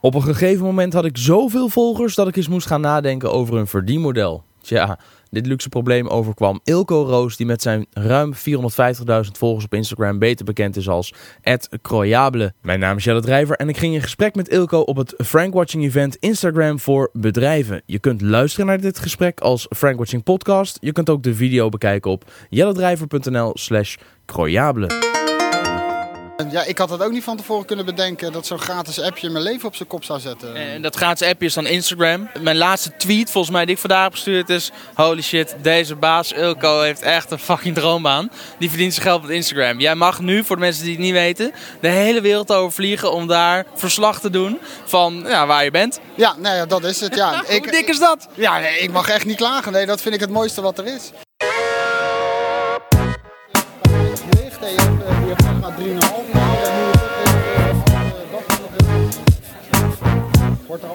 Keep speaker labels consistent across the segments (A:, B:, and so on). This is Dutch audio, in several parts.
A: Op een gegeven moment had ik zoveel volgers dat ik eens moest gaan nadenken over een verdienmodel. Tja, dit luxe probleem overkwam Ilko Roos, die met zijn ruim 450.000 volgers op Instagram beter bekend is als Croyable. Mijn naam is Jelle Drijver en ik ging in gesprek met Ilko op het Frankwatching event Instagram voor bedrijven. Je kunt luisteren naar dit gesprek als Frankwatching podcast. Je kunt ook de video bekijken op jellendrijver.nl slash Croyable.
B: Ja, ik had het ook niet van tevoren kunnen bedenken dat zo'n gratis appje mijn leven op zijn kop zou zetten.
A: En dat gratis appje is dan Instagram. Mijn laatste tweet, volgens mij, die ik vandaag heb gestuurd is... Holy shit, deze baas Ilko heeft echt een fucking droombaan. Die verdient zijn geld op Instagram. Jij mag nu, voor de mensen die het niet weten, de hele wereld overvliegen om daar verslag te doen van ja, waar je bent.
B: Ja, nou dat is het. Ja.
A: Hoe dik is dat?
B: Ja, nee, ik mag echt niet klagen. Nee, dat vind ik het mooiste wat er is. Je hebt maar 3,5 en nu
A: Wordt er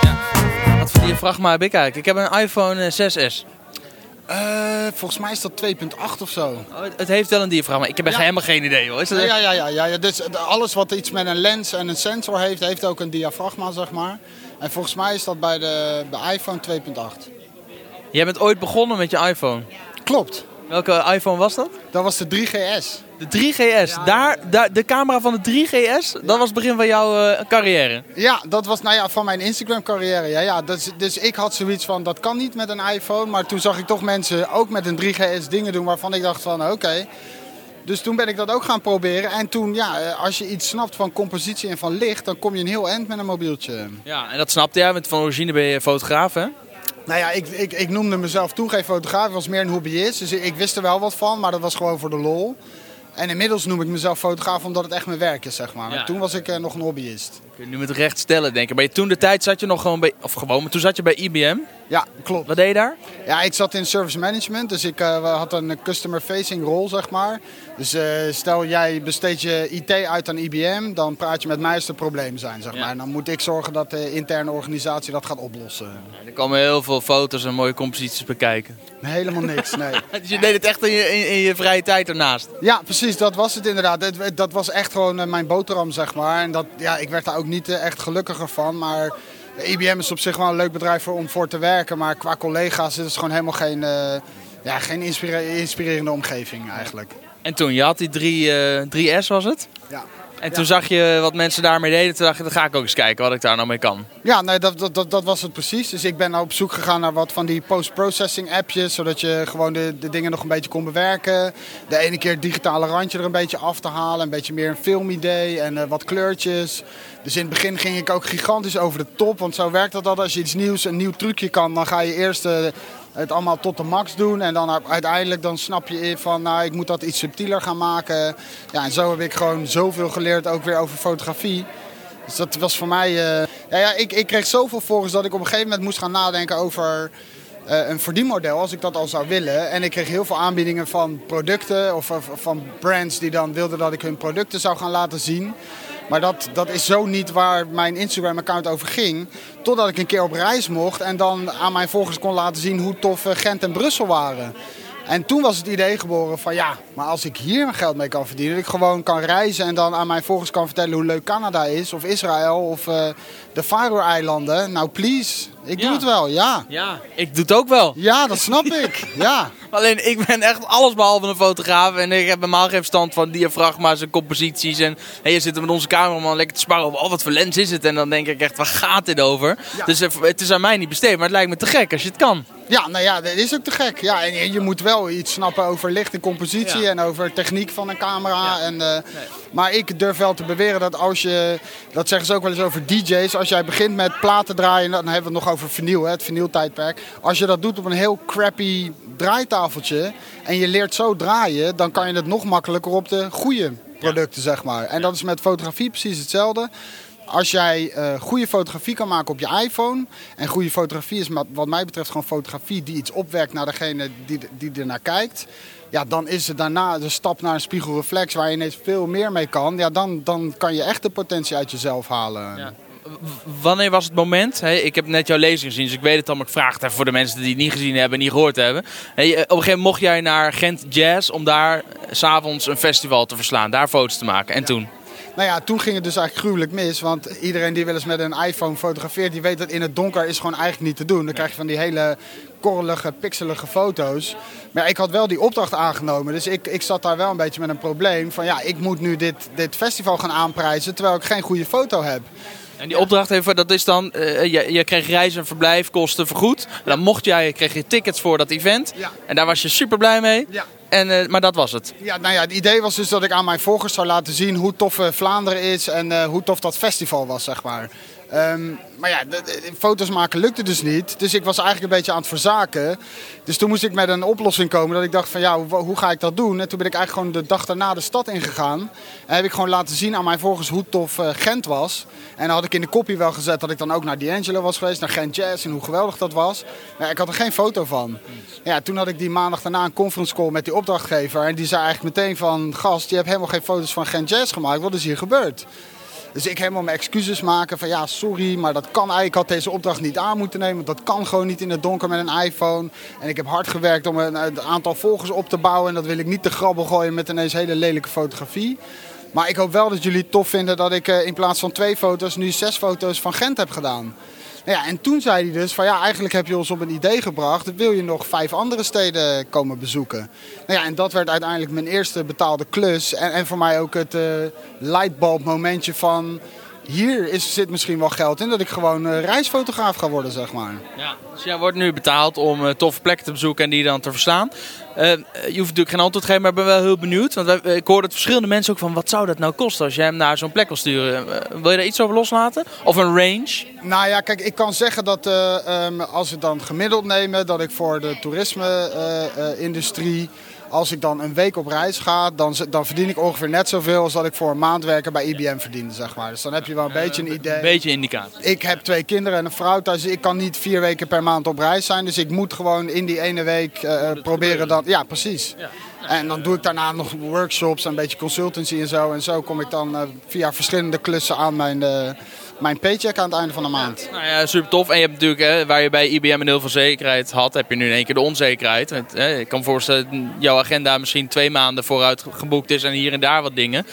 A: ja. Wat voor diafragma heb ik eigenlijk? Ik heb een iPhone 6S.
B: Uh, volgens mij is dat 2.8 of zo.
A: Oh, het heeft wel een diafragma. Ik heb ja. helemaal geen idee hoor. Is
B: dat ja, ja, ja, ja, ja. Dus alles wat iets met een lens en een sensor heeft, heeft ook een diafragma, zeg maar. En volgens mij is dat bij de bij iPhone 2.8.
A: Jij bent ooit begonnen met je iPhone?
B: Klopt.
A: Welke iPhone was dat?
B: Dat was de 3GS.
A: De 3GS, daar, daar, de camera van de 3GS, dat was het begin van jouw uh, carrière?
B: Ja, dat was nou ja, van mijn Instagram carrière. Ja, ja, dus, dus ik had zoiets van, dat kan niet met een iPhone. Maar toen zag ik toch mensen ook met een 3GS dingen doen waarvan ik dacht van, oké. Dus toen ben ik dat ook gaan proberen. En toen, ja, eh, als je iets snapt van compositie en van licht, dan kom je een heel eind met een mobieltje.
A: Ja, en dat snapte jij, want van origine ben je fotograaf, hè?
B: Nou ja, ik, ik, ik noemde mezelf toen geen fotograaf. Ik was meer een hobbyist. Dus ik, wist er wel wat van, maar dat was gewoon voor de lol. En inmiddels noem ik mezelf fotograaf omdat het echt mijn werk is, zeg maar. Toen was ik uh, nog een hobbyist.
A: Kun je nu met recht stellen, denk ik. Maar toen de tijd zat je nog gewoon bij... Of gewoon, maar toen zat je bij IBM.
B: Ja, klopt.
A: Wat deed je daar?
B: Ja, ik zat in service management. Dus ik uh, had een customer facing rol, zeg maar. Dus uh, stel jij besteedt je IT uit aan IBM, dan praat je met mij als er problemen zijn, zeg maar. En dan moet ik zorgen dat de interne organisatie dat gaat oplossen.
A: Ja, er komen heel veel foto's en mooie composities bekijken.
B: Helemaal niks, nee.
A: dus je deed het echt in je, in, je, vrije tijd ernaast?
B: Ja, precies. Dat was het inderdaad. Dat, dat was echt gewoon eh, mijn boterham, zeg maar. En dat, ja, ik werd daar ook niet echt gelukkiger van, maar... IBM is op zich wel een leuk bedrijf om voor te werken, maar qua collega's is het gewoon helemaal geen, uh, ja, geen inspirerende omgeving eigenlijk.
A: En toen, je had die 3, uh, 3S was het?
B: Ja.
A: En toen zag je wat mensen daarmee deden. Toen dacht je, dan ga ik ook eens kijken wat ik daar nou mee kan.
B: Ja, nee, dat, dat, dat, was het precies. Dus ik ben op zoek gegaan naar wat van die post-processing appjes. Zodat je gewoon de, de dingen nog een beetje kon bewerken. De ene keer het digitale randje er een beetje af te halen. Een beetje meer een filmidee en uh, wat kleurtjes. Dus in het begin ging ik ook gigantisch over de top. Want zo werkt dat altijd. Als je iets nieuws, een nieuw trucje kan, dan ga je eerst... Uh, het allemaal tot de max doen. En dan uiteindelijk dan snap je van, nou, ik moet dat iets subtieler gaan maken. Ja, en zo heb ik gewoon zoveel geleerd, ook weer over fotografie. Dus dat was voor mij... Uh... ja, ja, ik, ik kreeg zoveel volgers dat ik op een gegeven moment moest gaan nadenken over... Uh, een verdienmodel als ik dat al zou willen. En ik kreeg heel veel aanbiedingen van producten of, of, van brands die dan wilden dat ik hun producten zou gaan laten zien. Maar dat, dat is zo niet waar mijn Instagram-account over ging. Totdat ik een keer op reis mocht en dan aan mijn volgers kon laten zien hoe tof eh, Gent en Brussel waren. En toen was het idee geboren van ja, maar als ik hier mijn geld mee kan verdienen, dat ik gewoon kan reizen en dan aan mijn volgers kan vertellen hoe leuk Canada is, of Israël, of uh, de Faroe-eilanden. Nou, please, ik doe het wel, ja.
A: Ja, ik doe het ook wel.
B: Ja, dat snap ik, ja.
A: Alleen, ik ben echt alles behalve een fotograaf en ik heb helemaal geen verstand van diafragma's en composities. En, en je zit met onze cameraman lekker te sparren over, oh, wat voor lens is het? En dan denk ik echt, waar gaat dit over? Dus het is aan mij niet besteed, maar het lijkt me te gek als je het kan.
B: Ja, nou ja, dat is ook te gek. Ja, en je moet wel iets snappen over licht en compositie en over techniek van een camera. En, uh, Maar ik durf wel te beweren dat als je, dat zeggen ze ook wel eens over DJ's, als jij begint met platen draaien, dan hebben we het nog over vinyl, hè, het vinyltijdperk. Als je dat doet op een heel crappy draaitafeltje en je leert zo draaien, dan kan je het nog makkelijker op de goede producten, zeg maar. En dat is met fotografie precies hetzelfde als jij uh, goede fotografie kan maken op je iPhone. En goede fotografie is wat mij betreft gewoon fotografie die iets opwekt naar degene die, die er naar kijkt. Ja, dan is het daarna de stap naar een spiegelreflex waar je ineens veel meer mee kan. Ja, dan, dan kan je echt de potentie uit jezelf halen. Ja.
A: Wanneer was het moment? Hey, ik heb net jouw lezing gezien, dus ik weet het al, maar ik vraag het even voor de mensen die het niet gezien hebben en niet gehoord hebben. Hey, op een gegeven moment mocht jij naar Gent Jazz om daar s'avonds een festival te verslaan, daar foto's te maken. En toen?
B: Nou ja, toen ging het dus eigenlijk gruwelijk mis. Want iedereen die wel eens met een iPhone fotografeert, die weet dat in het donker is gewoon eigenlijk niet te doen. Dan krijg je van die hele korrelige, pixelige foto's. Maar ik had wel die opdracht aangenomen. Dus ik, ik zat daar wel een beetje met een probleem. Van ja, ik moet nu dit, dit festival gaan aanprijzen terwijl ik geen goede foto heb.
A: En die opdracht even, dat is dan, uh, je, je kreeg reis- en verblijfkosten vergoed. En dan mocht jij, kreeg je tickets voor dat event.
B: Ja.
A: En daar was je super blij mee.
B: Ja.
A: En, uh, maar dat was het.
B: Ja, nou ja, het idee was dus dat ik aan mijn volgers zou laten zien hoe tof uh, Vlaanderen is en hoe tof dat festival was, zeg maar. Um, maar ja, foto's maken lukte dus niet. Dus ik was eigenlijk een beetje aan het verzaken. Dus toen moest ik met een oplossing komen dat ik dacht van ja, hoe, ga ik dat doen? En toen ben ik eigenlijk gewoon de dag daarna de stad ingegaan. En heb ik gewoon laten zien aan mijn volgers hoe tof uh, Gent was. En dan had ik in de kopie wel gezet dat ik dan ook naar D'Angelo was geweest, naar Gent Jazz en hoe geweldig dat was. Maar ik had er geen foto van. Ja, toen had ik die maandag daarna een conference call met die opdrachtgever. En die zei eigenlijk meteen van gast, je hebt helemaal geen foto's van Gent Jazz gemaakt. Wat is hier gebeurd? Dus ik helemaal mijn excuses maken van ja, sorry, maar dat kan eigenlijk. Ik had deze opdracht niet aan moeten nemen. Want dat kan gewoon niet in het donker met een iPhone. En ik heb hard gewerkt om een, een aantal volgers op te bouwen. En dat wil ik niet te grabbel gooien met ineens hele lelijke fotografie. Maar ik hoop wel dat jullie het tof vinden dat ik in plaats van twee foto's nu zes foto's van Gent heb gedaan. Nou ja, en toen zei hij dus van ja, eigenlijk heb je ons op een idee gebracht. Wil je nog vijf andere steden komen bezoeken? Nou ja, en dat werd uiteindelijk mijn eerste betaalde klus. En, en voor mij ook het uh, lightbulb momentje van... Hier is, zit misschien wel geld in dat ik gewoon uh, reisfotograaf ga worden, zeg maar.
A: Ja, dus jij wordt nu betaald om uh, toffe plekken te bezoeken en die dan te verslaan. Uh, je hoeft natuurlijk geen antwoord te geven, maar ik ben wel heel benieuwd. Want wij, ik hoorde het verschillende mensen ook van, wat zou dat nou kosten als jij hem naar zo'n plek wil sturen? Wil je daar iets over loslaten? Of een range?
B: Nou ja, kijk, ik kan zeggen dat um, als we dan gemiddeld nemen, dat ik voor de toerisme-industrie... Als ik dan een week op reis ga, dan, dan verdien ik ongeveer net zoveel als dat ik voor een maand werken bij IBM verdiende, zeg maar. Dus dan heb je wel een beetje een idee.
A: Een beetje indicatie.
B: Ik heb twee kinderen en een vrouw thuis. Ik kan niet vier weken per maand op reis zijn. Dus ik moet gewoon in die ene week uh, proberen dat. Ja, precies. Ja. En dan doe ik daarna nog workshops en een beetje consultancy en zo. En zo kom ik dan uh, via verschillende klussen aan mijn, uh, mijn paycheck aan het einde van de maand.
A: Nou ja, super tof. En je hebt natuurlijk, hè, waar je bij IBM een heel veel zekerheid had, heb je nu in één keer de onzekerheid. Hè, ik kan me voorstellen dat jouw agenda misschien twee maanden vooruit geboekt is en hier en daar wat dingen.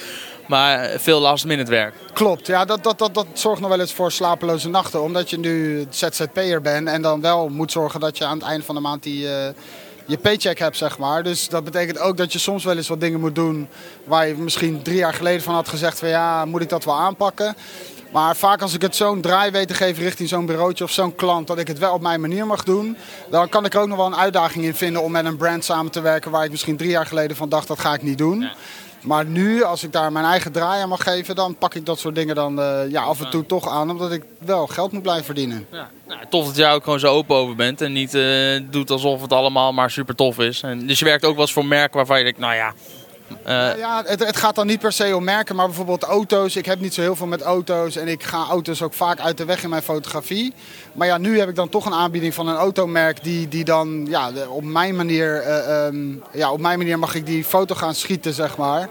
A: Maar veel last minute werk.
B: Klopt, ja, dat, dat, dat, dat zorgt nog wel eens voor slapeloze nachten. Omdat je nu ZZP'er bent en dan wel moet zorgen dat je aan het einde van de maand die... Uh, je paycheck hebt, zeg maar. Dus dat betekent ook dat je soms wel eens wat dingen moet doen waar je misschien drie jaar geleden van had gezegd van ja, moet ik dat wel aanpakken? Maar vaak als ik het zo'n draai weet te geven richting zo'n bureautje of zo'n klant, dat ik het wel op mijn manier mag doen, dan kan ik er ook nog wel een uitdaging in vinden om met een brand samen te werken waar ik misschien drie jaar geleden van dacht dat ga ik niet doen. Maar nu, als ik daar mijn eigen draai aan mag geven, dan pak ik dat soort dingen dan uh, ja, af en toe toch aan. Omdat ik wel geld moet blijven verdienen.
A: Ja. Nou, tof dat jij ook gewoon zo open over bent. En niet uh, doet alsof het allemaal maar super tof is. En, dus je werkt ook wel eens voor merken waarvan je denkt, nou ja...
B: Uh, ja, het, het, gaat dan niet per se om merken, maar bijvoorbeeld auto's. Ik heb niet zo heel veel met auto's en ik ga auto's ook vaak uit de weg in mijn fotografie. Maar ja, nu heb ik dan toch een aanbieding van een automerk die, die dan ja, op mijn manier, uh, um, ja, op mijn manier mag ik die foto gaan schieten, zeg maar.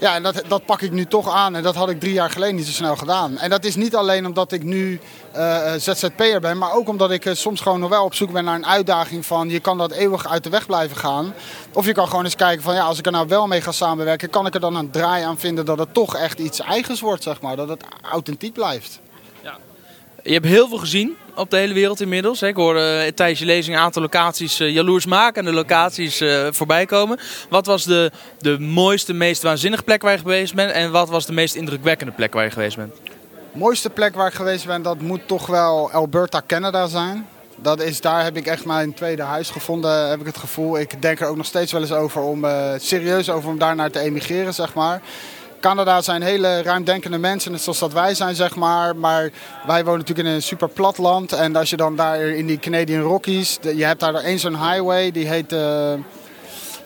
B: Ja, en dat, dat pak ik nu toch aan en dat had ik drie jaar geleden niet zo snel gedaan. En dat is niet alleen omdat ik nu uh, ZZP'er ben, maar ook omdat ik uh, soms gewoon nog wel op zoek ben naar een uitdaging van je kan dat eeuwig uit de weg blijven gaan. Of je kan gewoon eens kijken van ja, als ik er nou wel mee ga samenwerken, kan ik er dan een draai aan vinden dat het toch echt iets eigens wordt, zeg maar. Dat het authentiek blijft.
A: Je hebt heel veel gezien op de hele wereld inmiddels. Ik hoorde tijdens je lezing een aantal locaties uh, jaloersmakende locaties uh, voorbij komen. Wat was de, de mooiste, meest waanzinnige plek waar je geweest bent? En wat was de meest indrukwekkende plek waar je geweest bent?
B: De mooiste plek waar ik geweest ben, dat moet toch wel Alberta, Canada zijn. Dat is, daar heb ik echt mijn tweede huis gevonden, heb ik het gevoel. Ik denk er ook nog steeds wel eens over om, serieus over om daar naar te emigreren, zeg maar. Canada zijn hele ruimdenkende mensen, net zoals dat wij zijn, zeg maar. Maar wij wonen natuurlijk in een super plat land. En als je dan daar in die Canadian Rockies, je hebt daar één zo'n highway, die heet... Uh,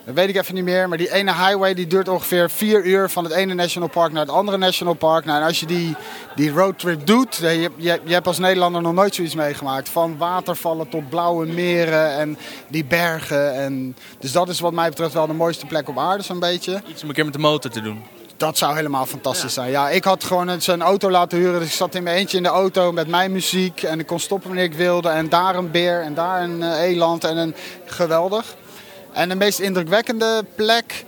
B: dat weet ik even niet meer. Maar die ene highway die duurt ongeveer vier uur van het ene national park naar het andere national park. Nou, en als je die, die roadtrip doet, je, je, je hebt als Nederlander nog nooit zoiets meegemaakt. Van watervallen tot blauwe meren en die bergen. En, dus dat is wat mij betreft wel de mooiste plek op aarde zo'n beetje.
A: Iets om een keer met de motor te doen.
B: Dat zou helemaal fantastisch ja. zijn. Ja, ik had gewoon zijn auto laten huren. Dus ik zat in mijn eentje in de auto met mijn muziek. En ik kon stoppen wanneer ik wilde. En daar een beer en daar een uh, eland. En een geweldig. En de meest indrukwekkende plek.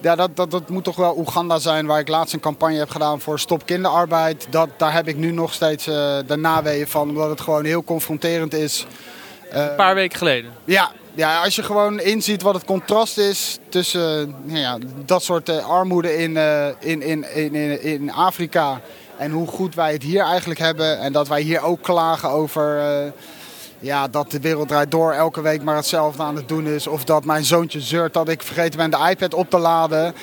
B: ja, dat, dat, dat moet toch wel Oeganda zijn, waar ik laatst een campagne heb gedaan voor Stop Kinderarbeid. Dat, daar heb ik nu nog steeds uh, de naweeën van, omdat het gewoon heel confronterend is.
A: Uh, een paar weken geleden.
B: Ja, ja, als je gewoon inziet wat het contrast is tussen nou ja, dat soort uh, armoede in, in, in, in, in Afrika en hoe goed wij het hier eigenlijk hebben. En dat wij hier ook klagen over ja, dat de wereld draait door elke week maar hetzelfde aan het doen is. Of dat mijn zoontje zeurt dat ik vergeten ben de iPad op te laden.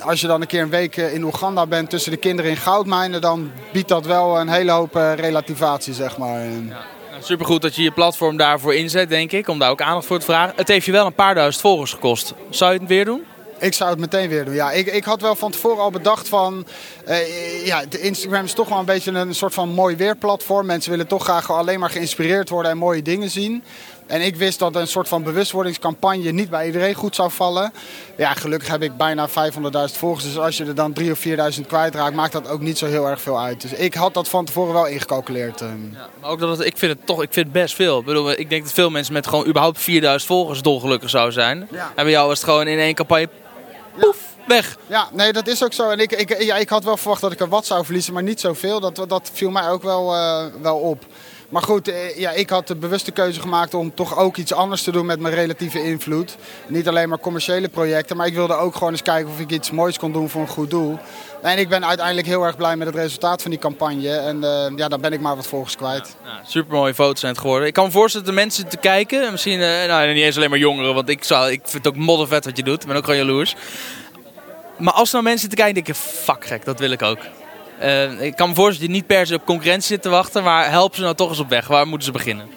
B: Als je dan een keer een week in Oeganda bent tussen de kinderen in goudmijnen, dan biedt dat wel een hele hoop relativatie, zeg maar. Ja.
A: Nou, supergoed dat je je platform daarvoor inzet, denk ik, om daar ook aandacht voor te vragen. Het heeft je wel een paar duizend volgers gekost. Zou je het weer doen?
B: Ik zou het meteen weer doen. Ja, ik, ik had wel van tevoren al bedacht van... Uh, ja, de Instagram is toch wel een beetje een soort van mooi weerplatform. Mensen willen toch graag alleen maar geïnspireerd worden en mooie dingen zien. En ik wist dat een soort van bewustwordingscampagne niet bij iedereen goed zou vallen. Ja, gelukkig heb ik bijna 500.000 volgers. Dus als je er dan 3.000 of 4.000 kwijtraakt, maakt dat ook niet zo heel erg veel uit. Dus ik had dat van tevoren wel ingecalculeerd.
A: Ja, maar ook dat het, ik vind het toch ik vind het best veel. Ik, bedoel, ik denk dat veel mensen met gewoon überhaupt 4.000 volgers dolgelukkig zouden zijn. Ja. En bij jou was het gewoon in één campagne poef, weg.
B: Ja, nee, dat is ook zo. En ik, ik, ja, ik had wel verwacht dat ik er wat zou verliezen, maar niet zoveel. Dat, dat viel mij ook wel, uh, wel op. Maar goed, eh, ja, ik had de bewuste keuze gemaakt om toch ook iets anders te doen met mijn relatieve invloed. Niet alleen maar commerciële projecten, maar ik wilde ook gewoon eens kijken of ik iets moois kon doen voor een goed doel. En ik ben uiteindelijk heel erg blij met het resultaat van die campagne. En uh, ja, dan ben ik maar wat volgers kwijt.
A: Ja, super mooie foto's zijn het geworden. Ik kan me voorstellen dat de mensen te kijken, misschien uh, nou, niet eens alleen maar jongeren, want ik, zou, ik vind het ook moddervet wat je doet. Ik ben ook gewoon jaloers. Maar als nou mensen te kijken denken, fuck gek, dat wil ik ook. Uh, ik kan me voorstellen dat je niet per se op concurrentie zit te wachten, maar help ze nou toch eens op weg. Waar moeten ze beginnen?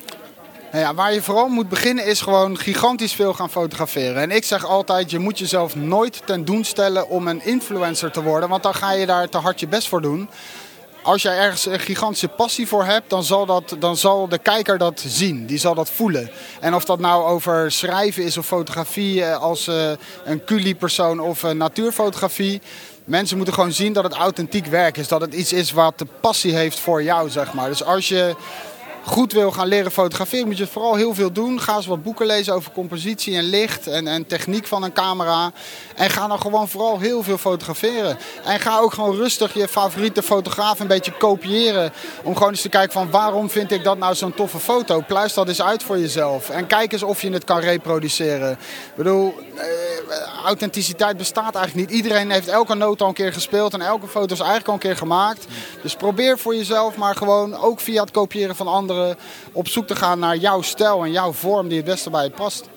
B: Nou ja, waar je vooral moet beginnen is gewoon gigantisch veel gaan fotograferen. En ik zeg altijd, je moet jezelf nooit ten doen stellen om een influencer te worden. Want dan ga je daar te hard je best voor doen. Als jij ergens een gigantische passie voor hebt, dan zal, dat, dan zal de kijker dat zien. Die zal dat voelen. En of dat nou over schrijven is of fotografie eh, als uh, een culi-persoon of uh, natuurfotografie. Mensen moeten gewoon zien dat het authentiek werk is. Dat het iets is wat de passie heeft voor jou, zeg maar. Dus als je goed wil gaan leren fotograferen, moet je vooral heel veel doen. Ga eens wat boeken lezen over compositie en licht en, en techniek van een camera. En ga dan gewoon vooral heel veel fotograferen. En ga ook gewoon rustig je favoriete fotograaf een beetje kopiëren. Om gewoon eens te kijken van waarom vind ik dat nou zo'n toffe foto. Pluis dat eens uit voor jezelf. En kijk eens of je het kan reproduceren. Ik bedoel, eh, authenticiteit bestaat eigenlijk niet. Iedereen heeft elke noot al een keer gespeeld en elke foto is eigenlijk al een keer gemaakt. Dus probeer voor jezelf maar gewoon ook via het kopiëren van anderen op zoek te gaan naar jouw stijl en jouw vorm die het beste bij je past.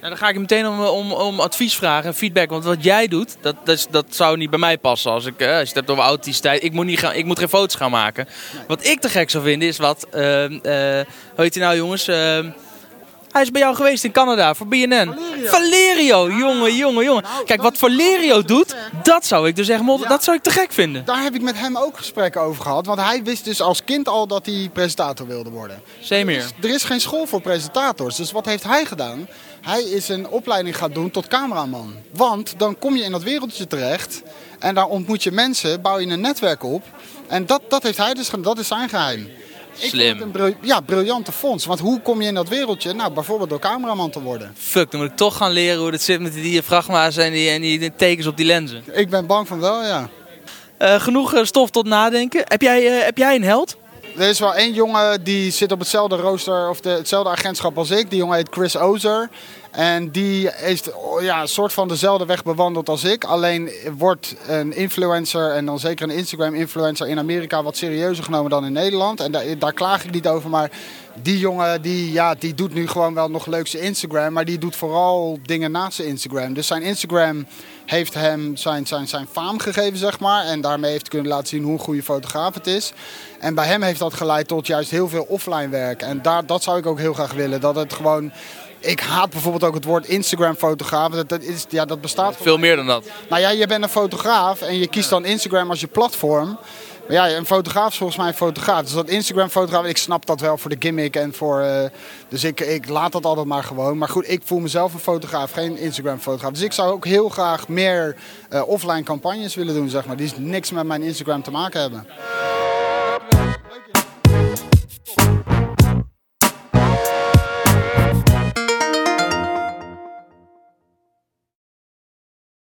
A: Nou, dan ga ik je meteen om, om, om advies vragen en feedback. Want wat jij doet, dat, dat, dat zou niet bij mij passen. Als, ik, eh, als je het hebt over authenticiteit. Ik moet, niet gaan, ik moet geen foto's gaan maken. Wat ik te gek zou vinden is wat... Uh, uh, hoe heet nou jongens? Uh, hij is bij jou geweest in Canada voor BNN. Valerio, Valerio jongen, jongen, jongen. Nou, Kijk, wat Valerio doet, dat zou ik dus echt ja. dat zou ik te gek vinden.
B: Daar heb ik met hem ook gesprekken over gehad. Want hij wist dus als kind al dat hij presentator wilde worden.
A: Zeker.
B: Er is geen school voor presentators. Dus wat heeft hij gedaan? Hij is een opleiding gaan doen tot cameraman. Want dan kom je in dat wereldje terecht. En daar ontmoet je mensen, bouw je een netwerk op. En dat, dat heeft hij dus gedaan. Dat is zijn geheim.
A: Slim.
B: Een ja, briljante fonds. Want hoe kom je in dat wereldje? Nou, bijvoorbeeld door cameraman te worden.
A: Fuck, dan moet ik toch gaan leren hoe het zit met die diafragma's en die, en die tekens op die lenzen.
B: Ik ben bang van wel, ja.
A: Uh, genoeg stof tot nadenken. Heb jij, uh, heb jij een held?
B: Er is wel één jongen die zit op hetzelfde rooster of de, hetzelfde agentschap als ik. Die jongen heet Chris Ozer. En die heeft ja, een soort van dezelfde weg bewandeld als ik. Alleen wordt een influencer en dan zeker een Instagram-influencer in Amerika wat serieuzer genomen dan in Nederland. En daar, daar klaag ik niet over, maar die jongen die, ja, die doet nu gewoon wel nog leukste Instagram. Maar die doet vooral dingen naast zijn Instagram. Dus zijn Instagram heeft hem zijn, zijn, zijn faam gegeven, zeg maar. En daarmee heeft kunnen laten zien hoe een goede fotograaf het is. En bij hem heeft dat geleid tot juist heel veel offline werk. En daar, dat zou ik ook heel graag willen. Dat het gewoon ik haat bijvoorbeeld ook het woord Instagram-fotograaf. Dat, dat, is, ja, dat bestaat.
A: Veel meer dan dat.
B: Nou ja, je bent een fotograaf en je kiest dan Instagram als je platform. Maar ja, een fotograaf is volgens mij een fotograaf. Dus dat Instagram-fotograaf, ik snap dat wel voor de gimmick en voor. Uh, dus ik, ik laat dat altijd maar gewoon. Maar goed, ik voel mezelf een fotograaf, geen Instagram-fotograaf. Dus ik zou ook heel graag meer uh, offline campagnes willen doen, zeg maar. Die niks met mijn Instagram te maken hebben.